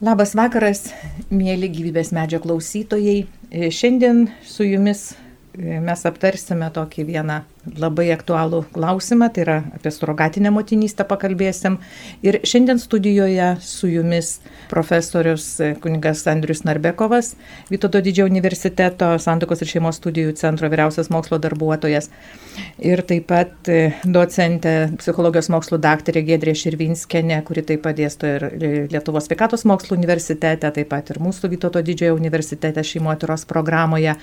Labas vakaras, mėly gyvybės medžio klausytojai. Šiandien su jumis mes aptarsime tokį vieną labai aktualų klausimą, tai yra apie surogatinę motinystę pakalbėsim. Ir šiandien studijoje su jumis profesorius kunigas Andrius Narbekovas, Vytauto didžiojo universiteto Santokos ir šeimos studijų centro vyriausias mokslo darbuotojas. Ir taip pat docentė psichologijos mokslo daktarė Gedrė Širvinskenė, kuri taip pat dėsto ir Lietuvos sveikatos mokslo universitete, taip pat ir mūsų Vytauto didžiojo universitete šeimotyros programoje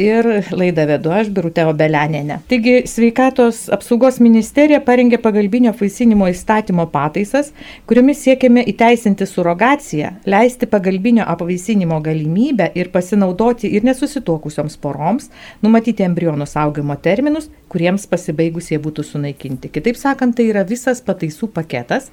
ir laidą vedu aš, Birutė Obelianinė. Taigi, sveikatos apsaugos ministerija parengė pagalbinio apvaisinimo įstatymo pataisas, kuriomis siekiame įteisinti surogaciją, leisti pagalbinio apvaisinimo galimybę ir pasinaudoti ir nesusituokusioms poroms, numatyti embrionų saugimo terminus, kuriems pasibaigus jie būtų sunaikinti. Kitaip sakant, tai yra visas pataisų paketas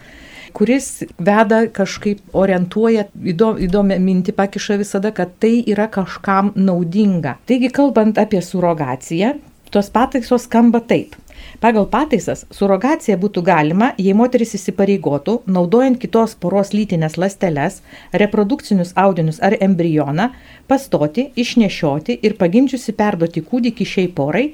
kuris veda kažkaip orientuoja, įdomią mintį pakiša visada, kad tai yra kažkam naudinga. Taigi, kalbant apie surogaciją, tos pataisos skamba taip. Pagal pataisas surogacija būtų galima, jei moteris įsipareigotų, naudojant kitos poros lytinės lasteles, reprodukcinius audinius ar embrioną, pastoti, išnešioti ir pagimdžiusi perduoti kūdikį šiai porai,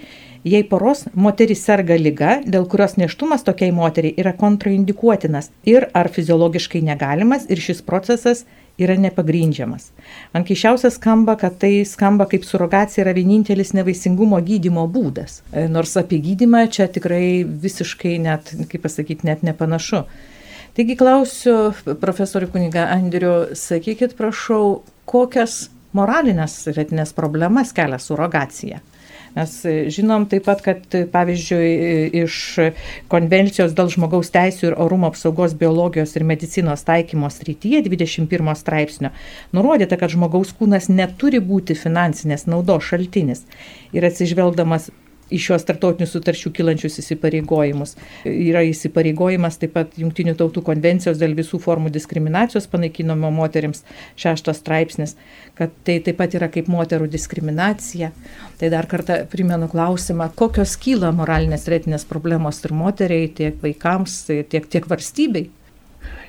Jei poros moteris serga lyga, dėl kurios neštumas tokiai moteriai yra kontraindikuotinas ir ar fiziologiškai negalimas ir šis procesas yra nepagrindžiamas. Man keišiausia skamba, kad tai skamba kaip surogacija yra vienintelis nevaisingumo gydimo būdas. E, nors apie gydimą čia tikrai visiškai net, kaip pasakyti, net nepanašu. Taigi klausiu profesorių kuniga Andriu, sakykit prašau, kokias moralinės ir etinės problemas kelia surogacija? Mes žinom taip pat, kad pavyzdžiui iš konvencijos dėl žmogaus teisų ir orumo apsaugos biologijos ir medicinos taikymo srityje 21 straipsnio nurodyta, kad žmogaus kūnas neturi būti finansinės naudos šaltinis. Ir atsižvelgdamas į šios tartautinių sutarčių kilančius įsipareigojimus. Yra įsipareigojimas taip pat Junktinių tautų konvencijos dėl visų formų diskriminacijos panaikinimo moteriams šeštas straipsnis, kad tai taip pat yra kaip moterų diskriminacija. Tai dar kartą primenu klausimą, kokios kyla moralinės retinės problemos ir moteriai, tiek vaikams, tiek, tiek valstybei.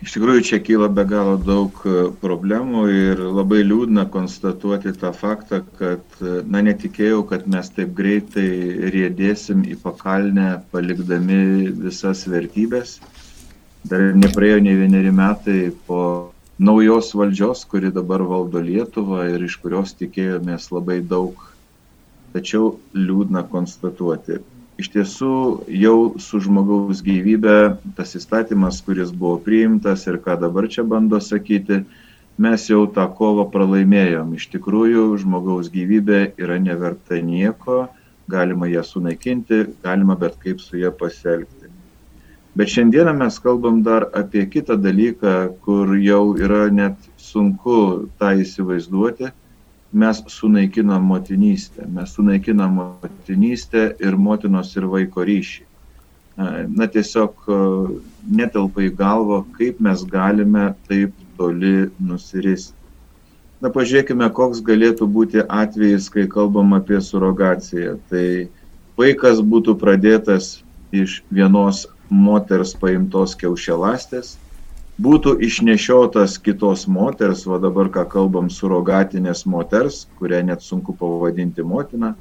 Iš tikrųjų, čia kyla be galo daug e, problemų ir labai liūdna konstatuoti tą faktą, kad, e, na, netikėjau, kad mes taip greitai rėdėsim į pakalnę, palikdami visas vertybės. Dar nepraėjo ne vieneri metai po naujos valdžios, kuri dabar valdo Lietuvą ir iš kurios tikėjomės labai daug. Tačiau liūdna konstatuoti, iš tiesų jau su žmogaus gyvybe tas įstatymas, kuris buvo priimtas ir ką dabar čia bando sakyti, mes jau tą kovą pralaimėjom. Iš tikrųjų, žmogaus gyvybė yra neverta nieko, galima ją sunaikinti, galima bet kaip su ją pasielgti. Bet šiandieną mes kalbam dar apie kitą dalyką, kur jau yra net sunku tą įsivaizduoti mes sunaikinam motinystę, mes sunaikinam motinystę ir motinos ir vaiko ryšį. Na tiesiog netelpa į galvą, kaip mes galime taip toli nusiristi. Na pažiūrėkime, koks galėtų būti atvejis, kai kalbam apie surogaciją. Tai vaikas būtų pradėtas iš vienos moters paimtos kiaušialastės, būtų išnešiotas kitos moters, va dabar ką kalbam, surogatinės moters, kurią net sunku pavadinti motina,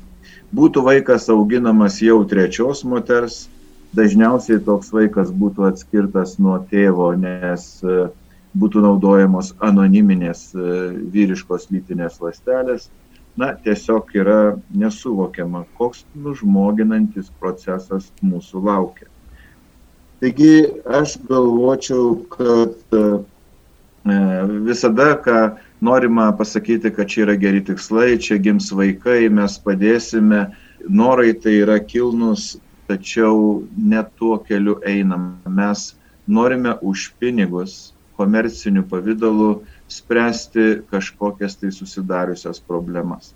būtų vaikas auginamas jau trečios moters, dažniausiai toks vaikas būtų atskirtas nuo tėvo, nes e, būtų naudojamos anoniminės e, vyriškos lytinės lastelės. Na, tiesiog yra nesuvokiama, koks nužmoginantis procesas mūsų laukia. Taigi aš galvočiau, kad e, visada, ką norima pasakyti, kad čia yra geri tikslai, čia gims vaikai, mes padėsime, norai tai yra kilnus, tačiau net tuo keliu einam. Mes norime už pinigus komerciniu pavydalu spręsti kažkokias tai susidariusias problemas.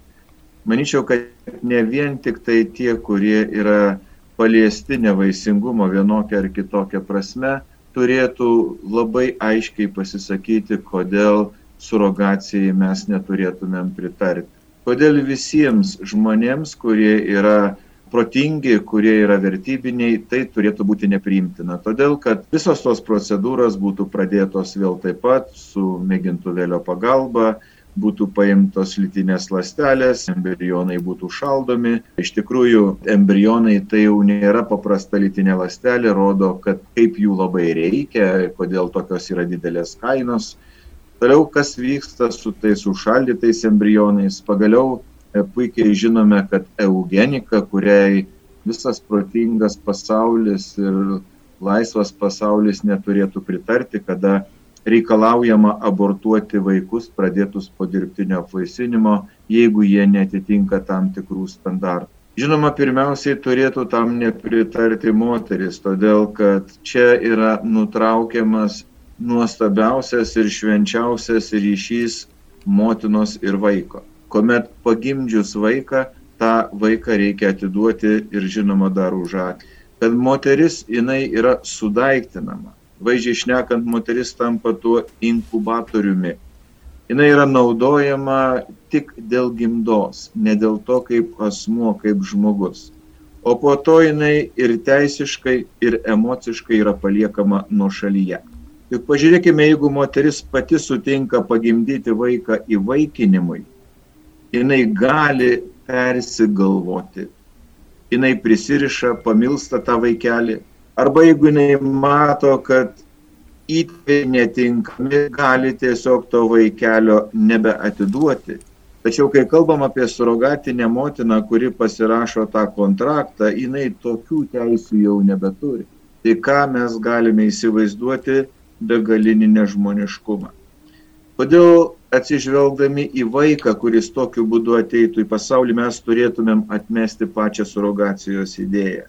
Maničiau, kad ne vien tik tai tie, kurie yra paliesti nevaisingumo vienokia ar kitokia prasme, turėtų labai aiškiai pasisakyti, kodėl surogacijai mes neturėtumėm pritarti. Kodėl visiems žmonėms, kurie yra protingi, kurie yra vertybiniai, tai turėtų būti nepriimtina. Todėl, kad visos tos procedūros būtų pradėtos vėl taip pat su mėgintuvėlio pagalba, būtų paimtos lytinės lastelės, embrionai būtų šaldomi. Iš tikrųjų, embrionai tai jau nėra paprasta lytinė lastelė, rodo, kad kaip jų labai reikia, kodėl tokios yra didelės kainos. Toliau, kas vyksta su tais užšaldytais embrionais. Pagaliau e, puikiai žinome, kad eugenika, kuriai visas protingas pasaulis ir laisvas pasaulis neturėtų pritarti, kada reikalaujama abortuoti vaikus pradėtus po dirbtinio apvaisinimo, jeigu jie netitinka tam tikrų standartų. Žinoma, pirmiausiai turėtų tam nepritarti moteris, todėl kad čia yra nutraukiamas nuostabiausias ir švenčiausias ryšys motinos ir vaiko. Kuomet pagimdžius vaiką, tą vaiką reikia atiduoti ir žinoma dar už akį. Kad moteris jinai yra sudaiktinama vaizdžiai šnekant, moteris tampa tuo inkubatoriumi. Jis yra naudojama tik dėl gimdos, ne dėl to, kaip asmuo, kaip žmogus. O po to jinai ir teisiškai, ir emociškai yra paliekama nuo šalyje. Juk pažiūrėkime, jeigu moteris pati sutinka pagimdyti vaiką įvaikinimui, jinai gali persigalvoti, jinai prisiriša, pamilsta tą vaikelį, Arba jeigu jinai mato, kad įtėviai netinkami, gali tiesiog to vaikelio nebeatiduoti. Tačiau, kai kalbam apie surogatinę motiną, kuri pasirašo tą kontraktą, jinai tokių teisių jau nebeturi. Tai ką mes galime įsivaizduoti begalinį nežmoniškumą. Kodėl atsižvelgdami į vaiką, kuris tokiu būdu ateitų į pasaulį, mes turėtumėm atmesti pačią surogacijos idėją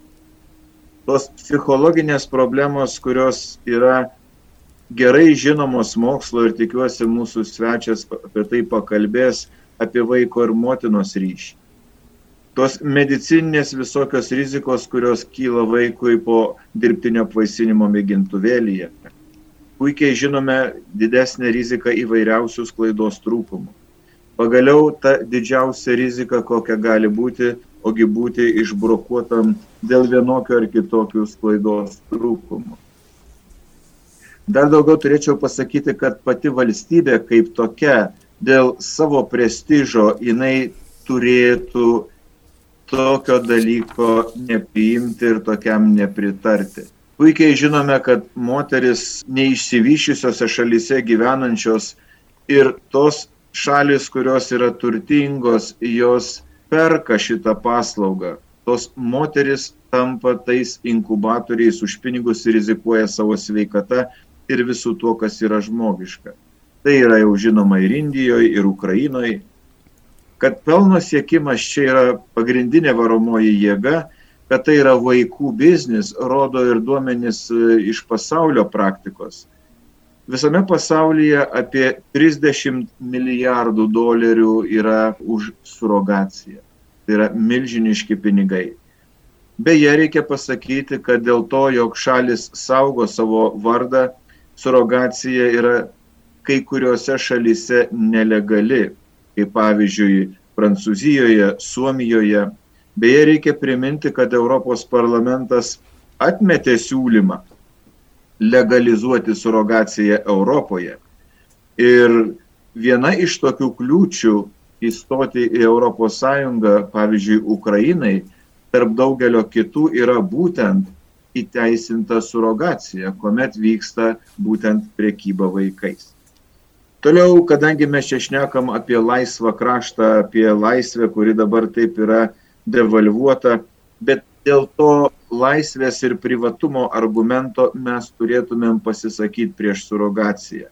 tos psichologinės problemos, kurios yra gerai žinomos mokslo ir tikiuosi mūsų svečias apie tai pakalbės, apie vaiko ir motinos ryšį. Tos medicininės visokios rizikos, kurios kyla vaikui po dirbtinio apvaisinimo mėgintuvėlyje. Puikiai žinome didesnę riziką įvairiausių sklaidos trūkumų. Pagaliau ta didžiausia rizika, kokia gali būti, ogi būti išbrokuotam dėl vienokio ar kitokių sklaidos trūkumų. Dar daugiau turėčiau pasakyti, kad pati valstybė kaip tokia dėl savo prestižo jinai turėtų tokio dalyko nepriimti ir tokiam nepritarti. Puikiai žinome, kad moteris neišsivyšiusiose šalyse gyvenančios ir tos šalis, kurios yra turtingos, jos perka šitą paslaugą. Tos moteris tampa tais inkubatoriais už pinigus ir rizikuoja savo sveikata ir visų tuo, kas yra žmogiška. Tai yra jau žinoma ir Indijoje, ir Ukrainoje. Kad pelno siekimas čia yra pagrindinė varomoji jėga, kad tai yra vaikų biznis, rodo ir duomenys e, iš pasaulio praktikos. Visame pasaulyje apie 30 milijardų dolerių yra už surogaciją. Tai yra milžiniški pinigai. Beje, reikia pasakyti, kad dėl to, jog šalis saugo savo vardą, surogacija yra kai kuriuose šalise nelegali, kaip pavyzdžiui Prancūzijoje, Suomijoje. Beje, reikia priminti, kad Europos parlamentas atmetė siūlymą legalizuoti surogaciją Europoje. Ir viena iš tokių kliūčių įstoti į ES, pavyzdžiui, Ukrainai, tarp daugelio kitų yra būtent įteisinta surogacija, kuomet vyksta būtent priekyba vaikais. Toliau, kadangi mes čia šnekam apie laisvą kraštą, apie laisvę, kuri dabar taip yra devalvuota, bet dėl to laisvės ir privatumo argumento mes turėtumėm pasisakyti prieš surogaciją.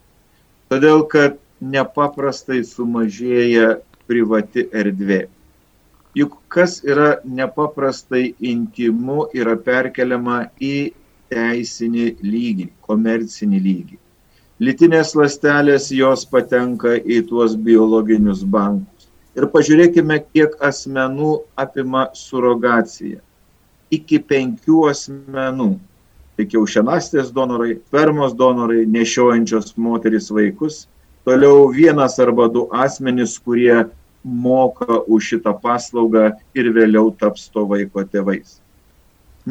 Todėl, kad nepaprastai sumažėja privati erdvė. Juk kas yra nepaprastai intimu, yra perkeliama į teisinį lygį, komercinį lygį. Litinės lastelės jos patenka į tuos biologinius bankus. Ir pažiūrėkime, kiek asmenų apima surogacija. Iki penkių asmenų. Tai kiaušienastės donorai, spermos donorai, nešiojančios moteris vaikus Toliau vienas arba du asmenys, kurie moka už šitą paslaugą ir vėliau taps to vaiko tėvais.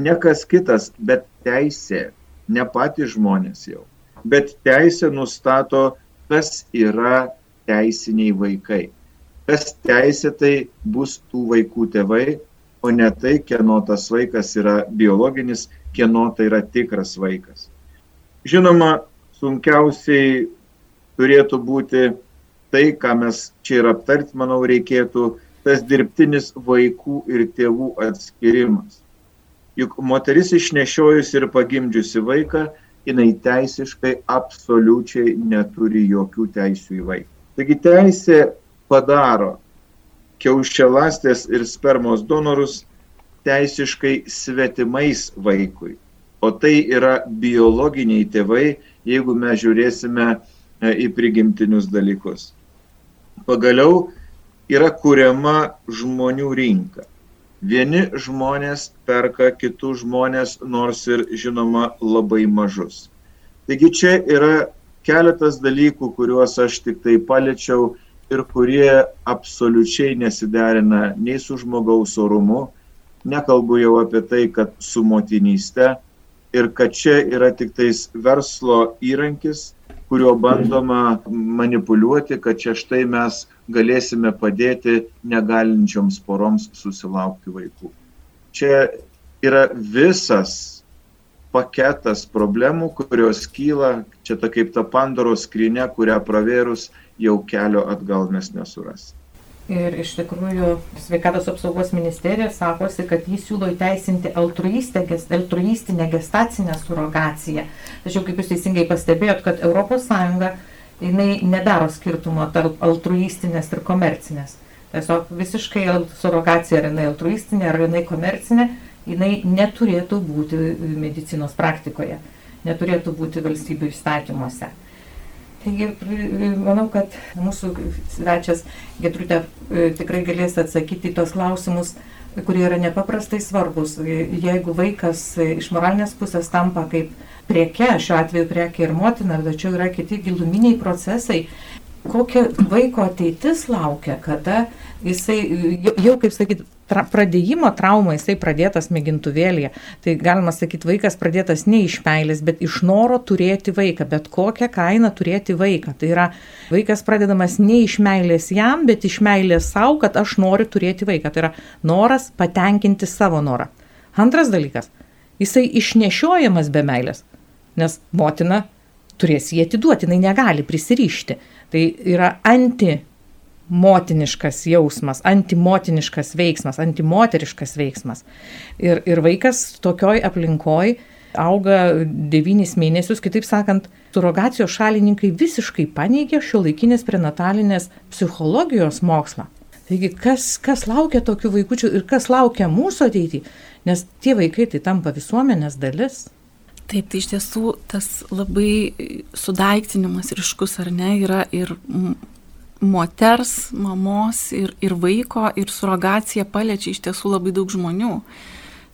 Ne kas kitas, bet teisė, ne patys žmonės jau, bet teisė nustato, kas yra teisiniai vaikai. Kas teisėtai bus tų vaikų tėvai, o ne tai, kieno tas vaikas yra biologinis, kieno tai yra tikras vaikas. Žinoma, sunkiausiai turėtų būti tai, ką mes čia ir aptarti, manau, reikėtų tas dirbtinis vaikų ir tėvų atskirimas. Juk moteris išnešiojusi ir pagimdžiusi vaiką, jinai teisiškai absoliučiai neturi jokių teisių į vaiką. Taigi teisė padaro kiaušialastės ir spermos donorus teisiškai svetimais vaikui. O tai yra biologiniai tėvai, jeigu mes žiūrėsime e, į prigimtinius dalykus. Pagaliau yra kuriama žmonių rinka. Vieni žmonės perka kitus žmonės, nors ir žinoma labai mažus. Taigi čia yra keletas dalykų, kuriuos aš tik tai paliečiau ir kurie absoliučiai nesiderina nei su žmogaus orumu, nekalbu jau apie tai, kad su motinystė ir kad čia yra tik tais verslo įrankis, kuriuo bandoma manipuliuoti, kad čia štai mes galėsime padėti negalinčioms poroms susilaukti vaikų. Čia yra visas paketas problemų, kurios kyla, čia ta kaip ta Pandoros skrinė, kurią pravėrus jau kelio atgal mes nesurasime. Ir iš tikrųjų sveikatos apsaugos ministerija sakosi, kad jis siūlo įteisinti altruistinę gestacinę surogaciją. Tačiau, kaip jūs teisingai pastebėjot, kad ES jinai nedaro skirtumo tarp altruistinės ir komercinės. Tiesiog visiškai surogacija, ar jinai altruistinė, ar jinai komercinė, jinai neturėtų būti medicinos praktikoje, neturėtų būti valstybių įstatymuose. Taigi, manau, kad mūsų svečias Getrutė e, tikrai galės atsakyti į tos klausimus, kurie yra nepaprastai svarbus. Jeigu vaikas iš moralinės pusės tampa kaip prieke, šiuo atveju prieke ir motina, tačiau yra kiti giluminiai procesai, kokia vaiko ateitis laukia, kada jisai jau, kaip sakyti, tra, pradėjimo trauma jisai pradėtas mėgintuvėlėje. Tai galima sakyti, vaikas pradėtas ne iš meilės, bet iš noro turėti vaiką, bet kokią kainą turėti vaiką. Tai yra vaikas pradedamas ne iš meilės jam, bet iš meilės savo, kad aš noriu turėti vaiką. Tai yra noras patenkinti savo norą. Antras dalykas, jisai išnešiojamas be meilės, nes motina turės jį atiduoti, jinai negali prisirišti. Tai yra anti motiniškas jausmas, antimotiniškas veiksmas, antimoteriškas veiksmas. Ir, ir vaikas tokioj aplinkoj auga devynis mėnesius, kitaip sakant, surogacijos šalininkai visiškai paneigia šio laikinės prenatalinės psichologijos mokslą. Taigi, kas, kas laukia tokių vaikųčių ir kas laukia mūsų ateitį, nes tie vaikai tai tampa visuomenės dalis. Taip, tai iš tiesų tas labai sudaiktinimas ryškus ar ne yra ir moters, mamos ir, ir vaiko ir surogacija paliečia iš tiesų labai daug žmonių.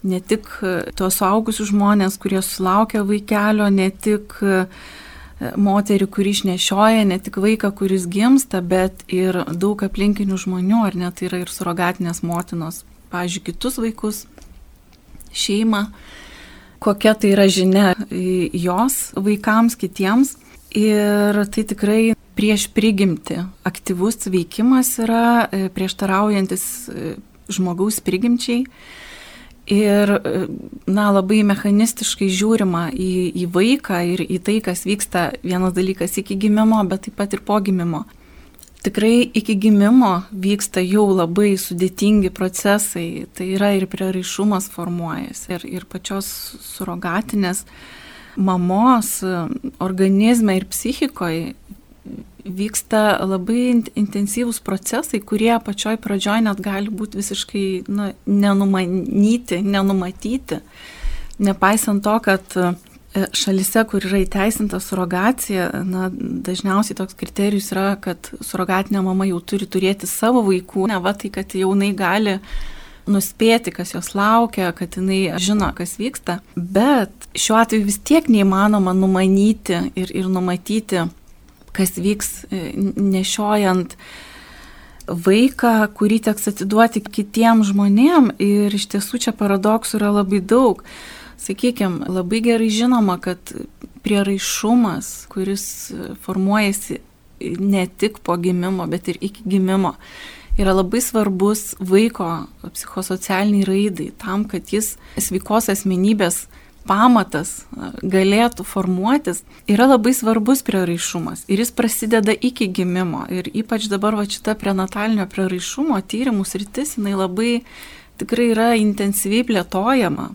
Ne tik e, tuos suaugusius žmonės, kurie sulaukia vaikelio, ne tik e, moterį, kuri išnešioja, ne tik vaiką, kuris gimsta, bet ir daug aplinkinių žmonių, ar net tai yra ir surogatinės motinos, pavyzdžiui, kitus vaikus, šeimą, kokia tai yra žinia jos vaikams, kitiems. Ir tai tikrai prieš prigimti aktyvus veikimas yra e, prieštaraujantis e, žmogaus prigimčiai. Ir e, na, labai mechanistiškai žiūrima į, į vaiką ir į tai, kas vyksta vienas dalykas iki gimimo, bet taip pat ir po gimimo. Tikrai iki gimimo vyksta jau labai sudėtingi procesai, tai yra ir prieraišumas formuojasi, ir, ir pačios surogatinės mamos organizme ir psichikoje vyksta labai intensyvūs procesai, kurie pačioj pradžioj net gali būti visiškai nu, nenumanyti, nenumatyti. Nepaisant to, kad e, šalise, kur yra įteisinta surogacija, na, dažniausiai toks kriterijus yra, kad surogatinė mama jau turi turėti savo vaikų, ne va tai, kad jaunai gali nuspėti, kas jos laukia, kad jinai žino, kas vyksta. Bet šiuo atveju vis tiek neįmanoma numanyti ir, ir numatyti kas vyks e, nešiojant vaiką, kurį teks atiduoti kitiem žmonėm ir iš tiesų čia paradoksų yra labai daug. Sakykime, labai gerai žinoma, kad prieraišumas, kuris formuojasi ne tik po gimimo, bet ir iki gimimo, yra labai svarbus vaiko psichosocialiniai raidai, tam, kad jis sveikos asmenybės pamatas galėtų formuotis, yra labai svarbus prieraišumas. Ir jis prasideda iki gimimo. Ir ypač dabar va šita prenatalinio prieraišumo tyrimų sritis, jinai labai tikrai yra intensyviai plėtojama.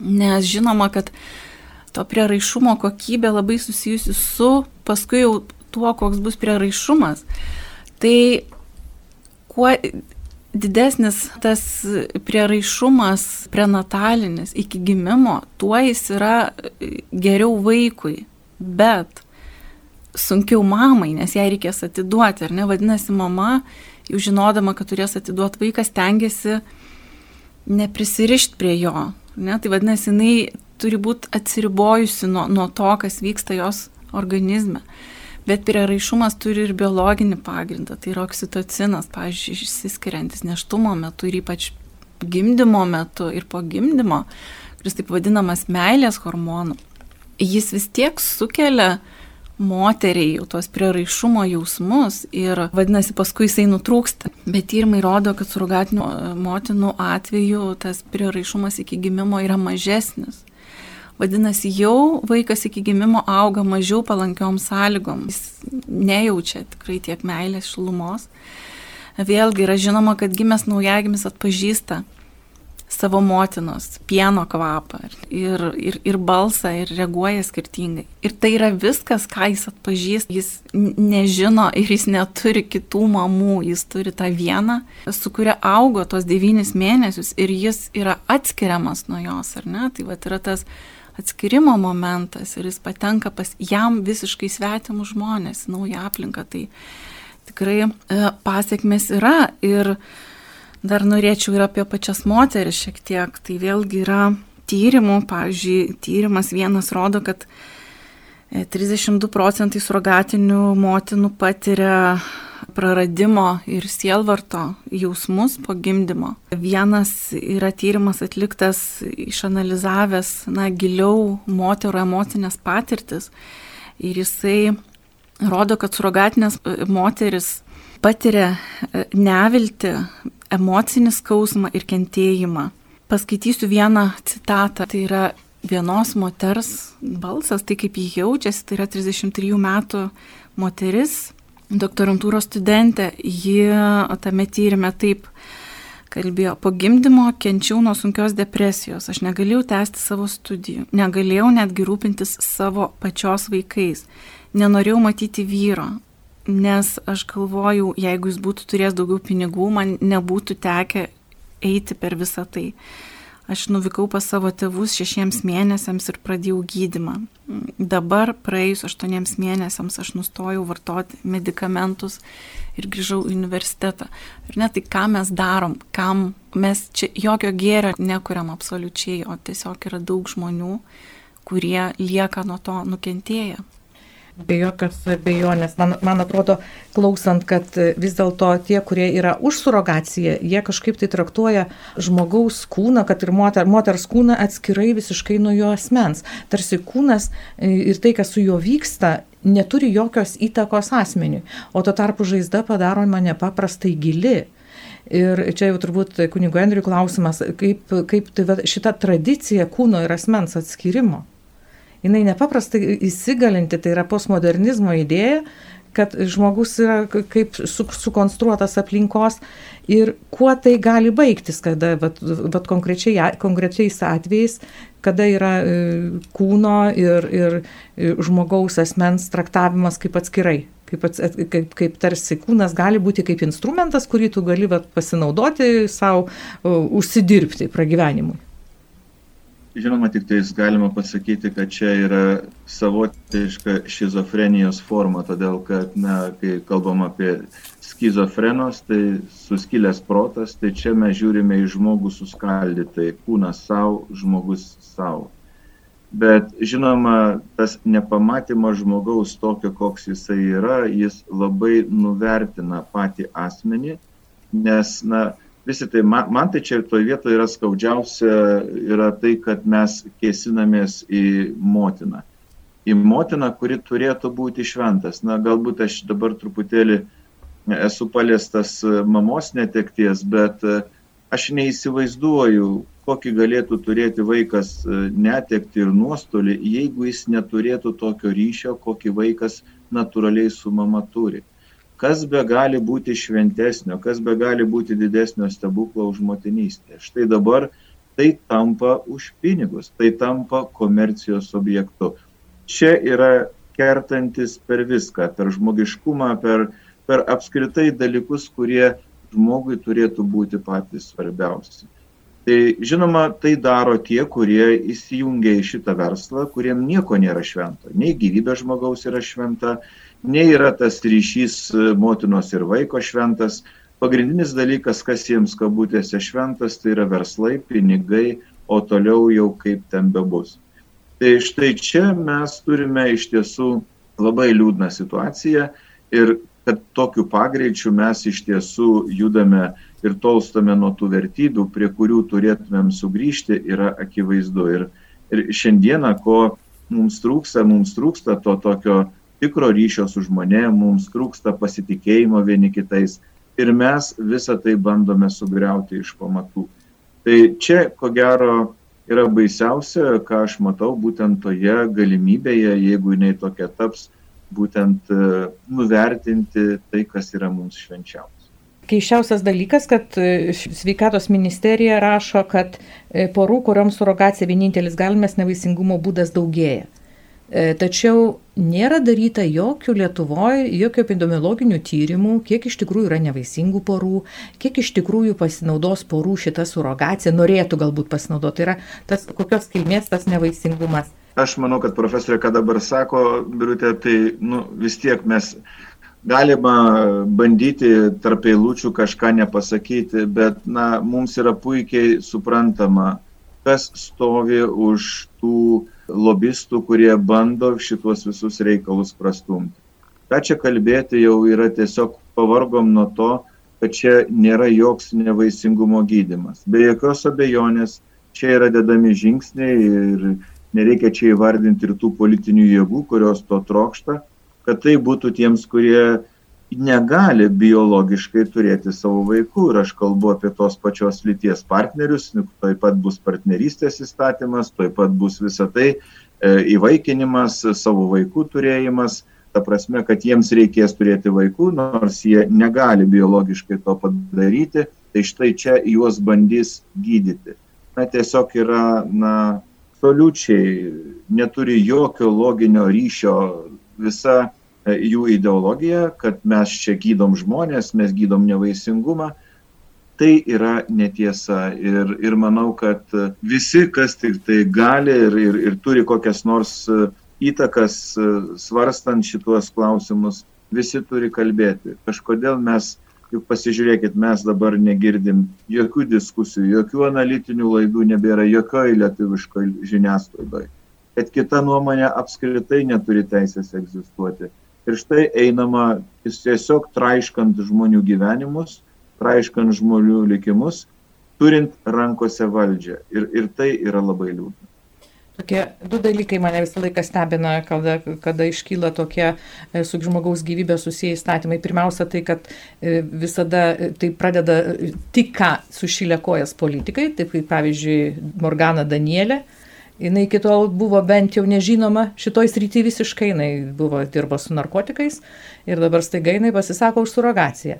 Nes žinoma, kad to prieraišumo kokybė labai susijusi su paskui jau tuo, koks bus prieraišumas. Tai kuo didesnis tas prieraišumas prenatalinis iki gimimo, tuo jis yra geriau vaikui. Bet sunkiau mamai, nes jai reikės atiduoti, ar ne? Vadinasi, mama, jau žinodama, kad turės atiduoti vaikas, tengiasi neprisirišti prie jo. Ne? Tai vadinasi, jinai turi būti atsiribojusi nuo, nuo to, kas vyksta jos organizme. Bet prieraišumas turi ir biologinį pagrindą, tai yra oksitocinas, pavyzdžiui, išsiskiriantis neštumo metu ir ypač gimdymo metu ir po gimdymo, kuris taip vadinamas meilės hormonų. Jis vis tiek sukelia moteriai jau tos prieraišumo jausmus ir vadinasi paskui jisai nutrūksta. Bet tyrimai rodo, kad surogatinių motinų atveju tas prieraišumas iki gimimo yra mažesnis. Vadinasi, jau vaikas iki gimimo auga mažiau palankiom sąlygom. Jis nejaučia tikrai tiek meilės šilumos. Vėlgi yra žinoma, kad gimęs naujagimis atpažįsta savo motinos pieno kvapą ir, ir, ir balsą ir reaguoja skirtingai. Ir tai yra viskas, ką jis atpažįsta. Jis nežino ir jis neturi kitų mamų, jis turi tą vieną, su kuria augo tos devynis mėnesius ir jis yra atskiriamas nuo jos, ar ne? Tai va yra tas atskirimo momentas ir jis patenka pas jam visiškai svetimus žmonės, naują aplinką. Tai tikrai e, pasiekmes yra ir dar norėčiau ir apie pačias moteris šiek tiek. Tai vėlgi yra tyrimų, pavyzdžiui, tyrimas vienas rodo, kad 32 e, procentai surogatinių motinų patiria praradimo ir sielvarto jausmus po gimdymo. Vienas yra tyrimas atliktas išanalizavęs, na, giliau moterų emocinės patirtis ir jisai rodo, kad surogatinės e, moteris patiria e, nevilti, emocinį skausmą ir kentėjimą. Paskaitysiu vieną citatą, tai yra vienos moters balsas, tai kaip jį jaučiasi, tai yra 33 metų moteris, doktorantūros studentė, ji tame tyrimė taip kalbėjo, po gimdymo kenčiau nuo sunkios depresijos, aš negalėjau tęsti savo studijų, negalėjau netgi rūpintis savo pačios vaikais, nenorėjau matyti vyro, nes aš galvojau, jeigu jis būtų turėjęs daugiau pinigų, man nebūtų tekę eiti per visą tai. Aš nuvykau pas savo tėvus šešiems mėnesiams ir pradėjau gydimą. Dabar praėjus aštuoniems mėnesiams aš nustojau vartoti medikamentus ir grįžau į universitetą. Ir net tai, ką mes darom, kam mes čia jokio gėrio nekuriam absoliučiai, o tiesiog yra daug žmonių, kurie lieka nuo to nukentėję. Be jokios abejonės, man, man atrodo, klausant, kad vis dėlto tie, kurie yra už surogaciją, jie kažkaip tai traktuoja žmogaus kūną, kad ir moter, moters kūną atskirai visiškai nuo jo asmens. Tarsi kūnas ir tai, kas su juo vyksta, neturi jokios įtakos asmeniui, o tuo tarpu žaizda padaro mane paprastai gili. Ir čia jau turbūt kunigo Andriui klausimas, kaip, kaip tai, šita tradicija kūno ir asmens atskirimo jinai nepaprastai įsigalinti, tai yra postmodernizmo idėja, kad žmogus yra kaip su, sukonstruotas aplinkos ir kuo tai gali baigtis, kada, bet, bet konkrečiai, konkrečiais atvejais, kada yra e, kūno ir, ir e, žmogaus asmens traktavimas kaip atskirai. Kaip, ats, kaip, kaip tarsi kūnas gali būti kaip instrumentas, kurį tu gali vat, pasinaudoti savo, užsidirbti pragyvenimui. Žinoma, tik tais galima pasakyti, kad čia yra savotiška šizofrenijos forma, todėl kad, na, kai kalbam apie skizofrenos, tai suskilęs protas, tai čia mes žiūrime į žmogų suskaldytai, kūnas savo, žmogus savo. Bet žinoma, tas nepamatymas žmogaus tokio, koks jisai yra, jis labai nuvertina patį asmenį, nes, na, visi tai, man, man tai čia toje vietoje yra skaudžiausia, yra tai, kad mes kėsinamės į motiną. Į motiną, kuri turėtų būti šventas. Na, galbūt aš dabar truputėlį esu paliestas mamos netekties, bet aš neįsivaizduoju, kokį galėtų turėti vaikas e, netekti ir nuostolį, jeigu jis neturėtų tokio ryšio, kokį vaikas natūraliai su mama turi. Kas be gali būti šventesnio, kas be gali būti didesnio stebuklo už motinystę. Štai dabar tai tampa už pinigus, tai tampa komercijos objektu. Čia yra kertantis per viską, per žmogiškumą, per, per apskritai dalykus, kurie žmogui turėtų būti patys svarbiausi. Tai žinoma, tai daro tie, kurie įsijungia į šitą verslą, kuriem nieko nėra švento. Nei gyvybė žmogaus yra šventa, nei yra tas ryšys e, motinos ir vaiko šventas. Pagrindinis dalykas, kas jiems kabutėse šventas, tai yra verslai, pinigai, o toliau jau kaip ten bebus. Tai štai čia mes turime iš tiesų labai liūdną situaciją ir kad tokiu pagreičiu mes iš tiesų judame ir tolstame nuo tų vertybių, prie kurių turėtumėm sugrįžti, yra akivaizdu. Ir, ir šiandieną, ko mums trūksta, mums trūksta to tokio tikro ryšio su žmonėmis, mums trūksta pasitikėjimo vieni kitais ir mes visą tai bandome sugriauti iš pamatų. Tai čia, ko gero, yra baisiausia, ką aš matau būtent toje galimybėje, jeigu jinai tokia taps, būtent e, nuvertinti tai, kas yra mums švenčiausia. Keiščiausias dalykas, kad e, sveikatos ministerija rašo, kad e, porų, kuriuoms surogacija vienintelis galimas nevaisingumo būdas daugėja. Tačiau nėra daryta jokių Lietuvoje, jokių epidemiologinių tyrimų, kiek iš tikrųjų yra nevaisingų porų, kiek iš tikrųjų pasinaudos porų šitą surogaciją, norėtų galbūt pasinaudoti. Tai yra tas kokios kilmės tas nevaisingumas. Aš manau, kad profesorė, ką dabar sako, Birutė, tai nu, vis tiek mes galima bandyti tarp eilučių kažką nepasakyti, bet na, mums yra puikiai suprantama, kas stovi už tų lobistų, kurie bando šituos visus reikalus prastumti. Ką čia kalbėti jau yra tiesiog pavargom nuo to, kad čia nėra joks nevaisingumo gydimas. Be jokios abejonės čia yra dedami žingsniai ir nereikia čia įvardinti ir tų politinių jėgų, kurios to trokšta, kad tai būtų tiems, kurie negali biologiškai turėti savo vaikų. Ir aš kalbu apie tos pačios lyties partnerius, taip pat bus partnerystės įstatymas, taip pat bus visa tai e, įvaikinimas, savo vaikų turėjimas. Ta prasme, kad jiems reikės turėti vaikų, nors jie negali biologiškai to padaryti, tai štai čia juos bandys gydyti. Na, tiesiog yra, na, absoliučiai neturi jokio loginio ryšio visa jų ideologija, kad mes čia gydom žmonės, mes gydom nevaisingumą. Tai yra netiesa ir, ir manau, kad visi, kas tik tai gali ir, ir, ir turi kokias nors e, įtakas e, svarstant šituos klausimus, visi turi kalbėti. Kažkodėl mes Juk pasižiūrėkit, mes dabar negirdim jokių diskusijų, jokių analitinių laidų nebėra jokioj lietuviškoj žiniasklaidoje. Kad kita nuomonė apskritai neturi teisės egzistuoti. Ir štai einama tiesiog traiškant žmonių gyvenimus, traiškant žmonių likimus, turint rankose valdžią. Ir, ir tai yra labai liūdna. Tokie du dalykai mane visą laiką stebina, kada, kada iškyla tokie e, su žmogaus gyvybė susiję įstatymai. Pirmiausia, tai kad e, visada e, tai pradeda tik ką sušylę kojas politikai, taip kaip pavyzdžiui Morgana Danielė. Jis iki tol buvo bent jau nežinoma šitoj srity visiškai, jinai buvo dirbo su narkotikais ir dabar staiga jinai pasisako už surogaciją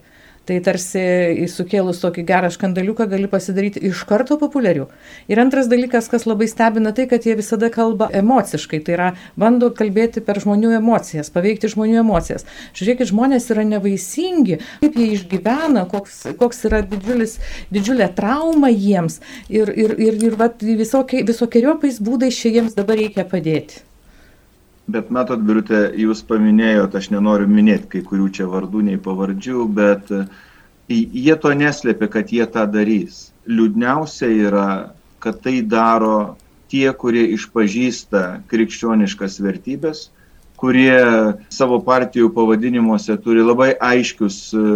tai tarsi sukėlus tokį gerą skandaliuką gali pasidaryti iš karto populiariu. Ir antras dalykas, kas labai stebina, tai kad jie visada kalba emociškai, tai yra bando kalbėti per žmonių emocijas, paveikti žmonių emocijas. Žiūrėkit, žmonės yra nevaisingi, kaip jie išgyvena, koks, koks yra didžiulis, didžiulė trauma jiems ir, ir, ir, ir vat, visokie, visokiojopais būdais čia jiems dabar reikia padėti. Bet matot, Birutė, jūs paminėjote, aš nenoriu minėti kai kurių čia vardų nei pavardžių, bet e, jie to neslėpia, kad jie tą darys. Liūdniausia yra, kad tai daro tie, kurie išpažįsta krikščioniškas vertybės, kurie savo partijų pavadinimuose turi labai aiškius e,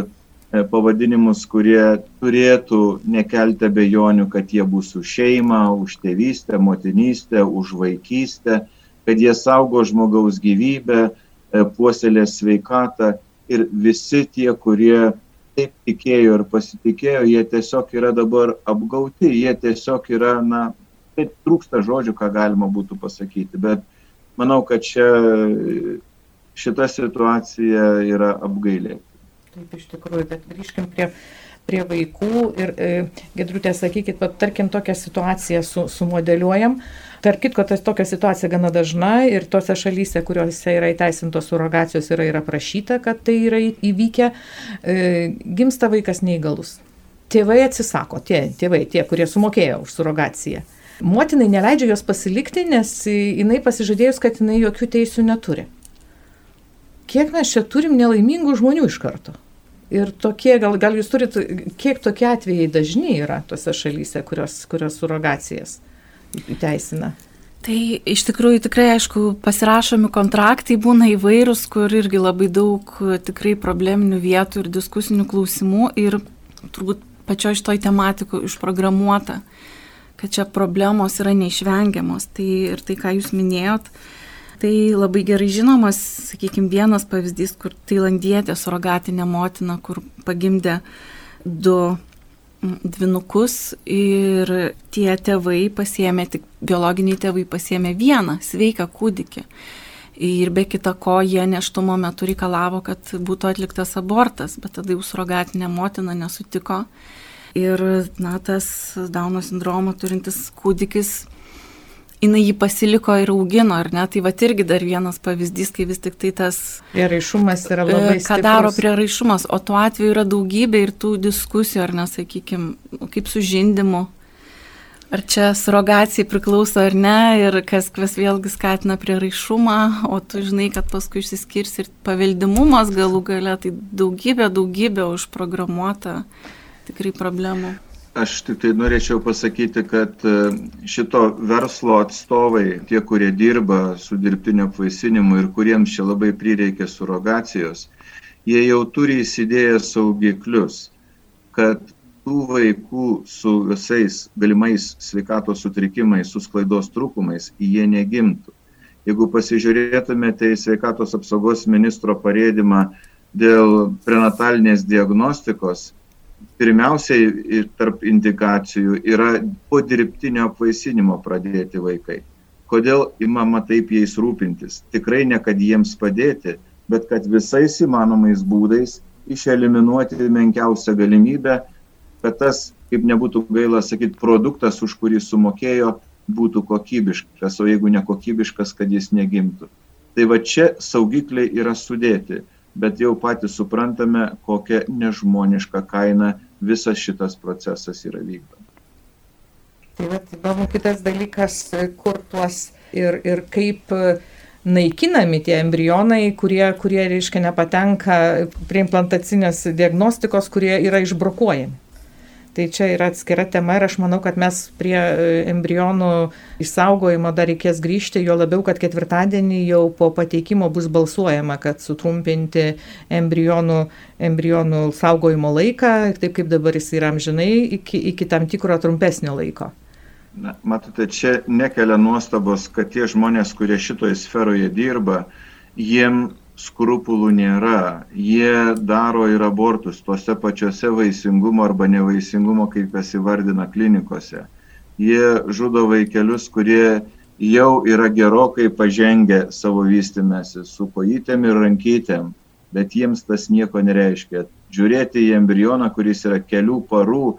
pavadinimus, kurie turėtų nekelti abejonių, kad jie bus už šeimą, už tėvystę, motinystę, už vaikystę, kad jie saugo žmogaus gyvybę, e, puoselė sveikatą ir visi tie, kurie taip tikėjo ir pasitikėjo, jie tiesiog yra dabar apgauti, jie tiesiog yra, na, tai trūksta žodžių, ką galima būtų pasakyti, bet manau, kad čia šita situacija yra apgailėti. Taip, iš tikrųjų, bet grįžkim prie, prie vaikų ir, e, gedrutė, sakykit, tarkim, tokią situaciją su, sumodeliuojam. Tark kitko, tas tokia situacija gana dažna ir tose šalyse, kuriuose yra įteisintos surogacijos, yra ir aprašyta, kad tai yra įvykę, e, gimsta vaikas neįgalus. Tėvai atsisako, tie tėvai, tie, kurie sumokėjo už surogaciją. Motinai neleidžia jos pasilikti, nes jinai pasižadėjus, kad jinai jokių teisių neturi. Kiek mes čia turim nelaimingų žmonių iš karto? Ir tokie, gal, gal jūs turit, kiek tokie atvejai dažni yra tose šalyse, kurios, kurios surogacijas teisina? Tai iš tikrųjų tikrai, aišku, pasirašomi kontraktai būna įvairūs, kur irgi labai daug tikrai probleminių vietų ir diskusinių klausimų ir turbūt pačioj šitoj tematikų išprogramuota, kad čia problemos yra neišvengiamos. Tai ir tai, ką jūs minėjot, tai labai gerai žinomas, sakykime, vienas pavyzdys, kur tailandietė surogatinė motina, kur pagimdė du dvinukus ir tie tėvai pasėmė, tik biologiniai tėvai pasėmė vieną sveiką kūdikį. Ir be kita ko, jie neštumo metu reikalavo, kad būtų atliktas abortas, bet tada jau surogatinė motina nesutiko. Ir, na, tas Dauno sindromą turintis kūdikis jinai jį pasiliko ir augino, ar ne? Tai va irgi dar vienas pavyzdys, kai vis tik tai tas... Prieraišumas yra e, labai. Ką daro prieraišumas, o tuo atveju yra daugybė ir tų diskusijų, ar nesakykime, kaip su žindimu. Ar čia surogacijai priklauso ar ne, ir kas, kas vėlgi skatina prieraišumą, o tu žinai, kad paskui išsiskirs ir paveldimumas galų gale, tai daugybė, daugybė užprogramuota tikrai problemų. Aš tik tai norėčiau pasakyti, kad e, šito verslo atstovai, tie, kurie dirba su dirbtinio apvaisinimu ir kuriems čia labai prireikia surogacijos, jie jau turi įsidėję saugiklius, kad tų vaikų su visais galimais sveikatos sutrikimais, su sklaidos trūkumais, jie negimtų. Jeigu pasižiūrėtumėte į sveikatos apsaugos ministro parėdimą dėl prenatalinės diagnostikos, pirmiausiai ir tarp indikacijų yra po dirbtinio apvaisinimo pradėti vaikai. Kodėl įmama taip jais rūpintis? Tikrai ne kad jiems padėti, bet kad visais įmanomais būdais išeliminuoti menkiausią galimybę, kad tas, kaip nebūtų gaila sakyti, produktas, už kurį sumokėjo, būtų kokybiškas, o jeigu nekokybiškas, kad jis negimtų. Tai va čia saugikliai yra sudėti bet jau patys suprantame, kokia nežmoniška kaina visas šitas procesas yra vykdomas. Tai vat, įdomu kitas dalykas, kur tuos ir, ir kaip naikinami tie embrionai, kurie, kurie reiškia, nepatenka prie implantacinės diagnostikos, kurie yra išbrokuojami. Tai čia yra atskira tema ir aš manau, kad mes prie e, embrionų išsaugojimo dar reikės grįžti, jo labiau, kad ketvirtadienį jau po pateikimo bus balsuojama, kad sutrumpinti embrionų, embrionų saugojimo laiką, taip kaip dabar jis yra amžinai, iki, iki tam tikro trumpesnio laiko. Na, matote, čia nekelia nuostabos, kad tie žmonės, kurie šitoje sferoje dirba, jiem skrupulų nėra. Jie daro ir abortus tose pačiose vaisingumo arba nevaisingumo, kaip jas įvardina klinikose. Jie žudo vaikelius, kurie jau yra gerokai pažengę savo vystimėsi su kojytėm ir rankytėm, bet jiems tas nieko nereiškia. Žiūrėti į embrioną, kuris yra kelių parų,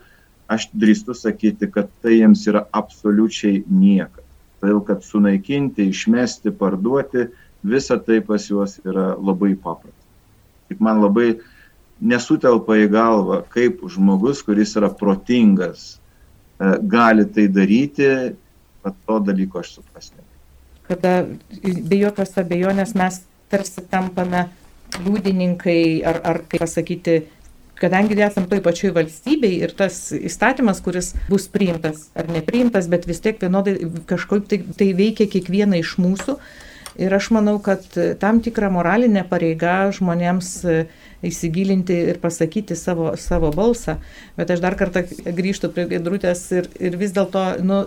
aš drįstu sakyti, kad tai jiems yra absoliučiai niekas. Todėl, kad sunaikinti, išmesti, parduoti, visa tai pas juos yra labai paprasta. Tik man labai nesutelpa į galvą, kaip žmogus, kuris yra protingas, e, gali tai daryti, bet to dalyko aš suprasti. Kada be jokios abejonės mes tarsi tampame liudininkai ar, ar kaip pasakyti, kadangi esam toj pačioj valstybei ir tas įstatymas, kuris bus priimtas ar nepriimtas, bet vis tiek vienodai kažkaip tai, tai veikia kiekvieną iš mūsų. Ir aš manau, kad tam tikra moralinė pareiga žmonėms e, įsigilinti ir pasakyti savo, savo balsą. Bet aš dar kartą grįžtu prie Gedrutės ir, ir vis dėlto, nu,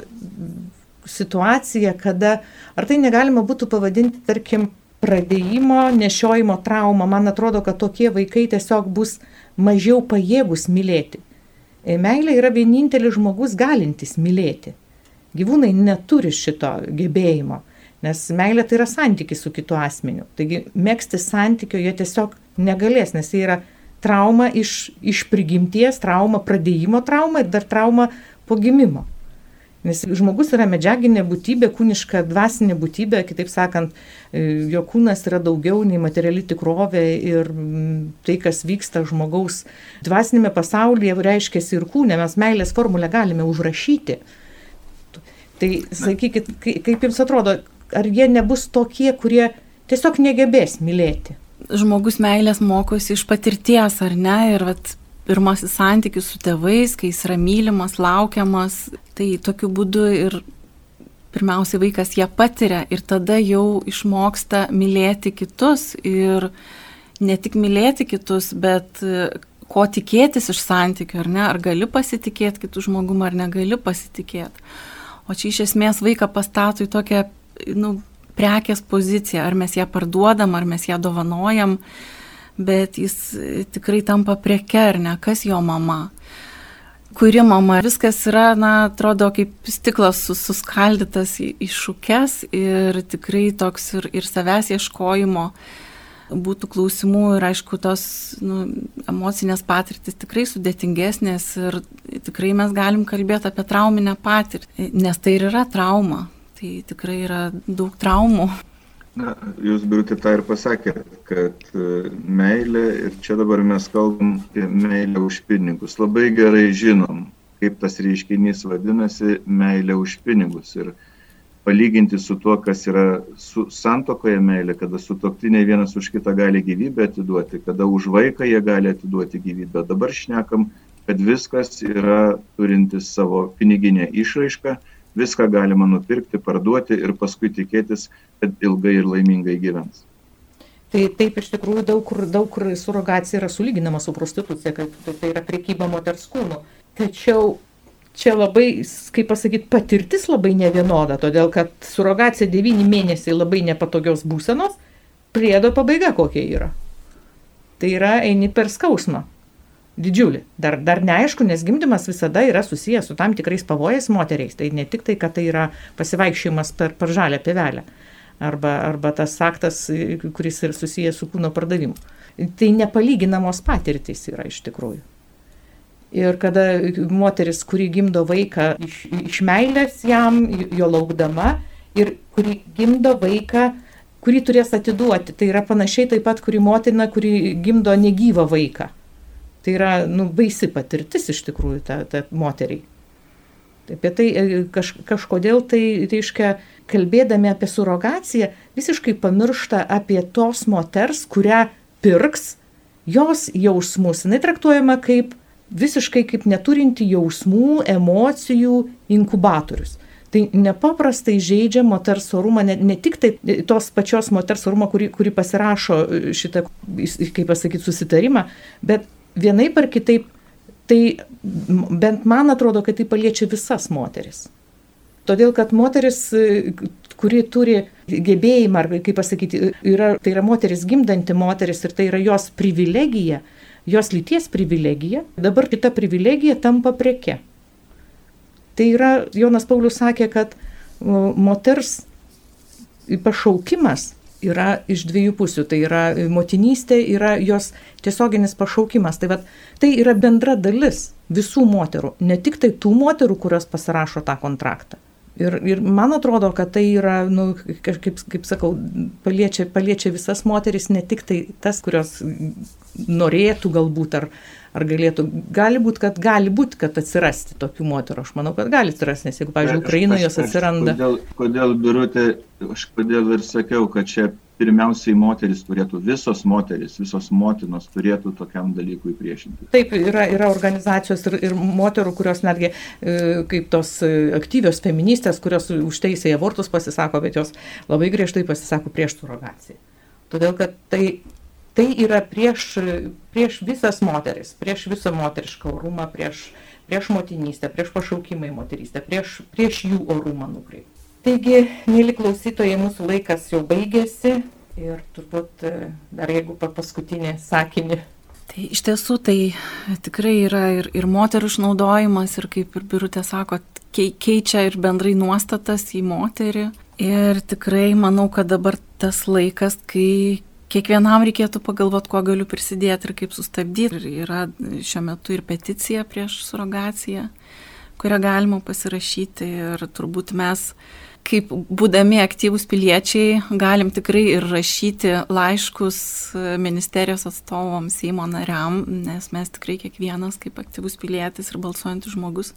situacija, kada, ar tai negalima būtų pavadinti, tarkim, pradėjimo, nešiojimo trauma, man atrodo, kad tokie vaikai tiesiog bus mažiau pajėgus mylėti. E, meilė yra vienintelis žmogus galintis mylėti. Gyvūnai neturi šito gebėjimo, nes meilė tai yra santykis su kitu asmeniu. Taigi mėgsti santykio jie tiesiog negalės, nes jie yra trauma iš, iš prigimties, trauma pradėjimo trauma ir dar trauma po gimimo. Nes žmogus yra medžiaginė būtybė, kūniška dvasinė būtybė, kitaip sakant, jo kūnas yra daugiau nei materiali tikrovė ir tai, kas vyksta žmogaus dvasinėme pasaulyje, reiškia ir kūne, mes meilės formulę galime užrašyti. Tai sakykit, kaip jums atrodo, ar jie nebus tokie, kurie tiesiog negebės mylėti? Žmogus meilės mokosi iš patirties, ar ne? Ir vat, pirmasis santykis su tėvais, kai jis yra mylimas, laukiamas, tai tokiu būdu ir pirmiausiai vaikas ją patiria ir tada jau išmoksta mylėti kitus ir ne tik mylėti kitus, bet e, ko tikėtis iš santykių, ar ne, ar gali pasitikėti kitų žmogum, ar negali pasitikėti. O čia iš esmės vaiką pastato į tokią, nu, prekės poziciją, ar mes ją parduodam, ar mes ją dovanojam. Bet jis e, tikrai tampa preke, ar ne, kas jo mama. Kuri mama, viskas yra, na, atrodo, kaip stiklas sus, suskaldytas į, į šukes ir tikrai toks ir, ir savęs ieškojimo būtų klausimų ir aišku, tos nu, emocinės patirtis tikrai sudėtingesnės ir tikrai mes galim kalbėti apie trauminę patirtį, nes tai ir yra trauma, tai tikrai yra daug traumų. Na, jūs, Birutė, tą ir pasakėt, kad e, meilė, ir čia dabar mes kalbam apie meilę už pinigus. Labai gerai žinom, kaip tas reiškinys vadinasi meilė už pinigus. Ir palyginti su tuo, kas yra su santokoje meilė, kada su toktiniai vienas už kitą gali gyvybę atiduoti, kada už vaiką jie gali atiduoti gyvybę. Dabar šnekam, kad viskas yra turintis savo piniginę išraišką viską galima nupirkti, parduoti ir paskui tikėtis, kad ilgai ir laimingai gyvens. Tai taip iš tikrųjų daug kur, daug kur surogacija yra sulyginama su prostitucija, kad tai yra priekyba moters kūnu. Tačiau čia labai, kaip pasakyti, patirtis labai nevienoda, todėl kad surogacija 9 mėnesiai labai nepatogios būsenos, priedo pabaiga kokia yra. Tai yra eini per skausmą didžiulį. Dar, dar neaišku, nes gimdymas visada yra susijęs su tam tikrais pavojais moteriais. Tai ne tik tai, kad tai yra pasivaikščiojimas per, per žalę pivelę arba, arba tas aktas, kuris yra susijęs su kūno pardavimu. Tai nepalyginamos patirtys yra iš tikrųjų. Ir kada moteris, kuri gimdo vaiką iš, iš meilės jam, jo laukdama, ir kuri gimdo vaiką, kurį turės atiduoti, tai yra panašiai taip pat, kuri motina, kuri gimdo negyvą vaiką Tai yra nu, baisi patirtis iš tikrųjų ta, ta moteriai. Apie tai e, kaž, kažkodėl tai reiškia, kalbėdami apie surogaciją, visiškai pamiršta apie tos moters, kurią pirks jos jausmus. Jis traktuojama kaip visiškai kaip neturinti jausmų, emocijų inkubatorius. Tai nepaprastai žaidžia moters orumą, ne, ne tik tai tos pačios moters orumą, kuri, kuri pasirašo šitą, kaip pasakyti, susitarimą, bet vienaip ar kitaip, tai bent man atrodo, kad tai paliečia visas moteris. Todėl, kad moteris, kuri turi gebėjimą, ar kaip pasakyti, yra, tai yra moteris gimdanti moteris ir tai yra jos privilegija, jos lyties privilegija, dabar šita privilegija tampa preke. Tai yra, Jonas Paulius sakė, kad moters pašaukimas yra iš dviejų pusių. Tai yra motinystė, yra jos tiesioginis pašaukimas. Tai, vat, tai yra bendra dalis visų moterų, ne tik tai tų moterų, kurios pasirašo tą kontraktą. Ir, ir man atrodo, kad tai yra, nu, kaip, kaip sakau, paliečia, paliečia visas moteris, ne tik tai tas, kurios norėtų galbūt ar, ar galėtų. Gali būti, kad gali būti, kad atsirasti tokių moterų. Aš manau, kad gali atsirasti, nes jeigu, pavyzdžiui, Ukrainoje jos atsiranda. Kodėl, kodėl birutė, aš kodėl ir sakiau, kad čia pirmiausiai moteris turėtų, visos moteris, visos motinos turėtų tokiam dalykui priešinti. Taip, yra, yra organizacijos ir, ir moterų, kurios netgi e, kaip tos e, aktyvios feministės, kurios už teisę į abortus pasisako, bet jos labai griežtai pasisako prieš surogaciją. Todėl, kad tai, tai yra prieš, prieš visas moteris, prieš visą moterišką orumą, prieš, prieš motinystę, prieš pašaukimą į moterystę, prieš, prieš jų orumą nukreipti. Taigi, mėly klausytojai, mūsų laikas jau baigėsi ir turbūt e, dar jeigu paskutinį sakinį. Tai iš tiesų tai tikrai yra ir, ir moterų išnaudojimas, ir kaip ir birutė sako, keičia ir bendrai nuostatas į moterį. Ir tikrai manau, kad dabar tas laikas, kai kiekvienam reikėtų pagalvoti, kuo galiu prisidėti ir kaip sustabdyti. Ir yra šiuo metu ir peticija prieš surogaciją, kurią galima pasirašyti ir turbūt mes kaip būdami aktyvūs piliečiai galim tikrai ir rašyti laiškus ministerijos atstovams, Seimo nariam, nes mes tikrai kiekvienas kaip aktyvus pilietis ir balsuojantis žmogus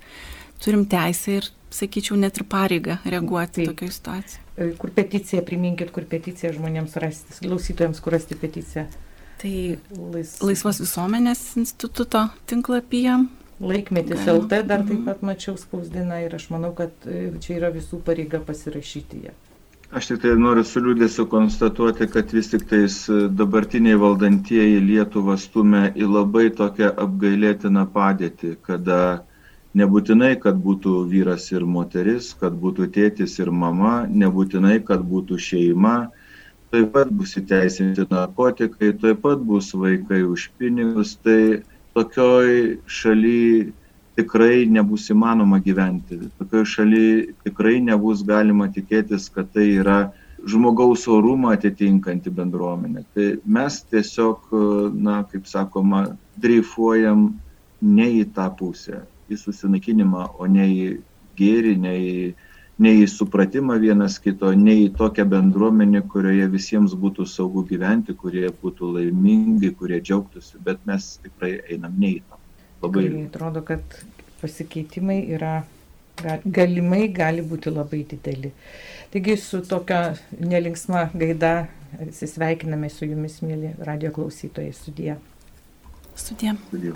turim teisę ir, sakyčiau, net ir pareigą reaguoti tokioje situacijoje. E, kur peticija, priminkit, kur peticija žmonėms rasti, klausytojams, kur rasti peticiją. Tai Lais... Laisvos visuomenės instituto tinklapyje Laikmetis LT dar taip mhm. pat mačiau spausdina ir aš manau, kad e, čia yra visų pareiga pasirašyti ją. Aš tik tai noriu su liūdėsiu konstatuoti, kad vis tik tais e, dabartiniai valdantieji Lietuvą stumia į labai tokią apgailėtiną padėtį, kada nebūtinai, kad būtų vyras ir moteris, kad būtų tėtis ir mama, nebūtinai, kad būtų šeima, taip pat bus įteisinti narkotikai, taip pat bus vaikai už pinigus. Tai tokioj šaly tikrai nebus įmanoma gyventi. Tokioj šaly tikrai nebus galima tikėtis, kad tai yra žmogaus orumą atitinkanti bendruomenė. Tai mes tiesiog, na, kaip sakoma, dreifuojam ne į tą pusę, į susinaikinimą, o ne į gėrį, ne į nei į supratimą vienas kito, nei į tokią bendruomenę, kurioje visiems būtų saugu gyventi, kurie būtų laimingi, kurie džiaugtųsi, bet mes tikrai einam ne į tą. Labai. Tai atrodo, kad pasikeitimai yra galimai gali būti labai dideli. Taigi su tokia nelinksma gaida atsisveikiname su jumis, mėly radio klausytojai, sudie. Sudie. sudie.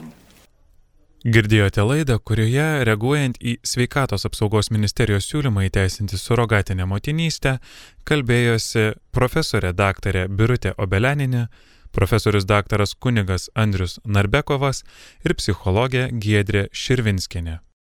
Girdėjote laidą, kurioje, reaguojant į sveikatos apsaugos ministerijos siūlymą įteisinti surogatinę motinystę, kalbėjosi profesorė daktarė Birutė Obeleninė, profesorius daktaras kunigas Andrius Narbekovas ir psichologė Giedrė Širvinskinė.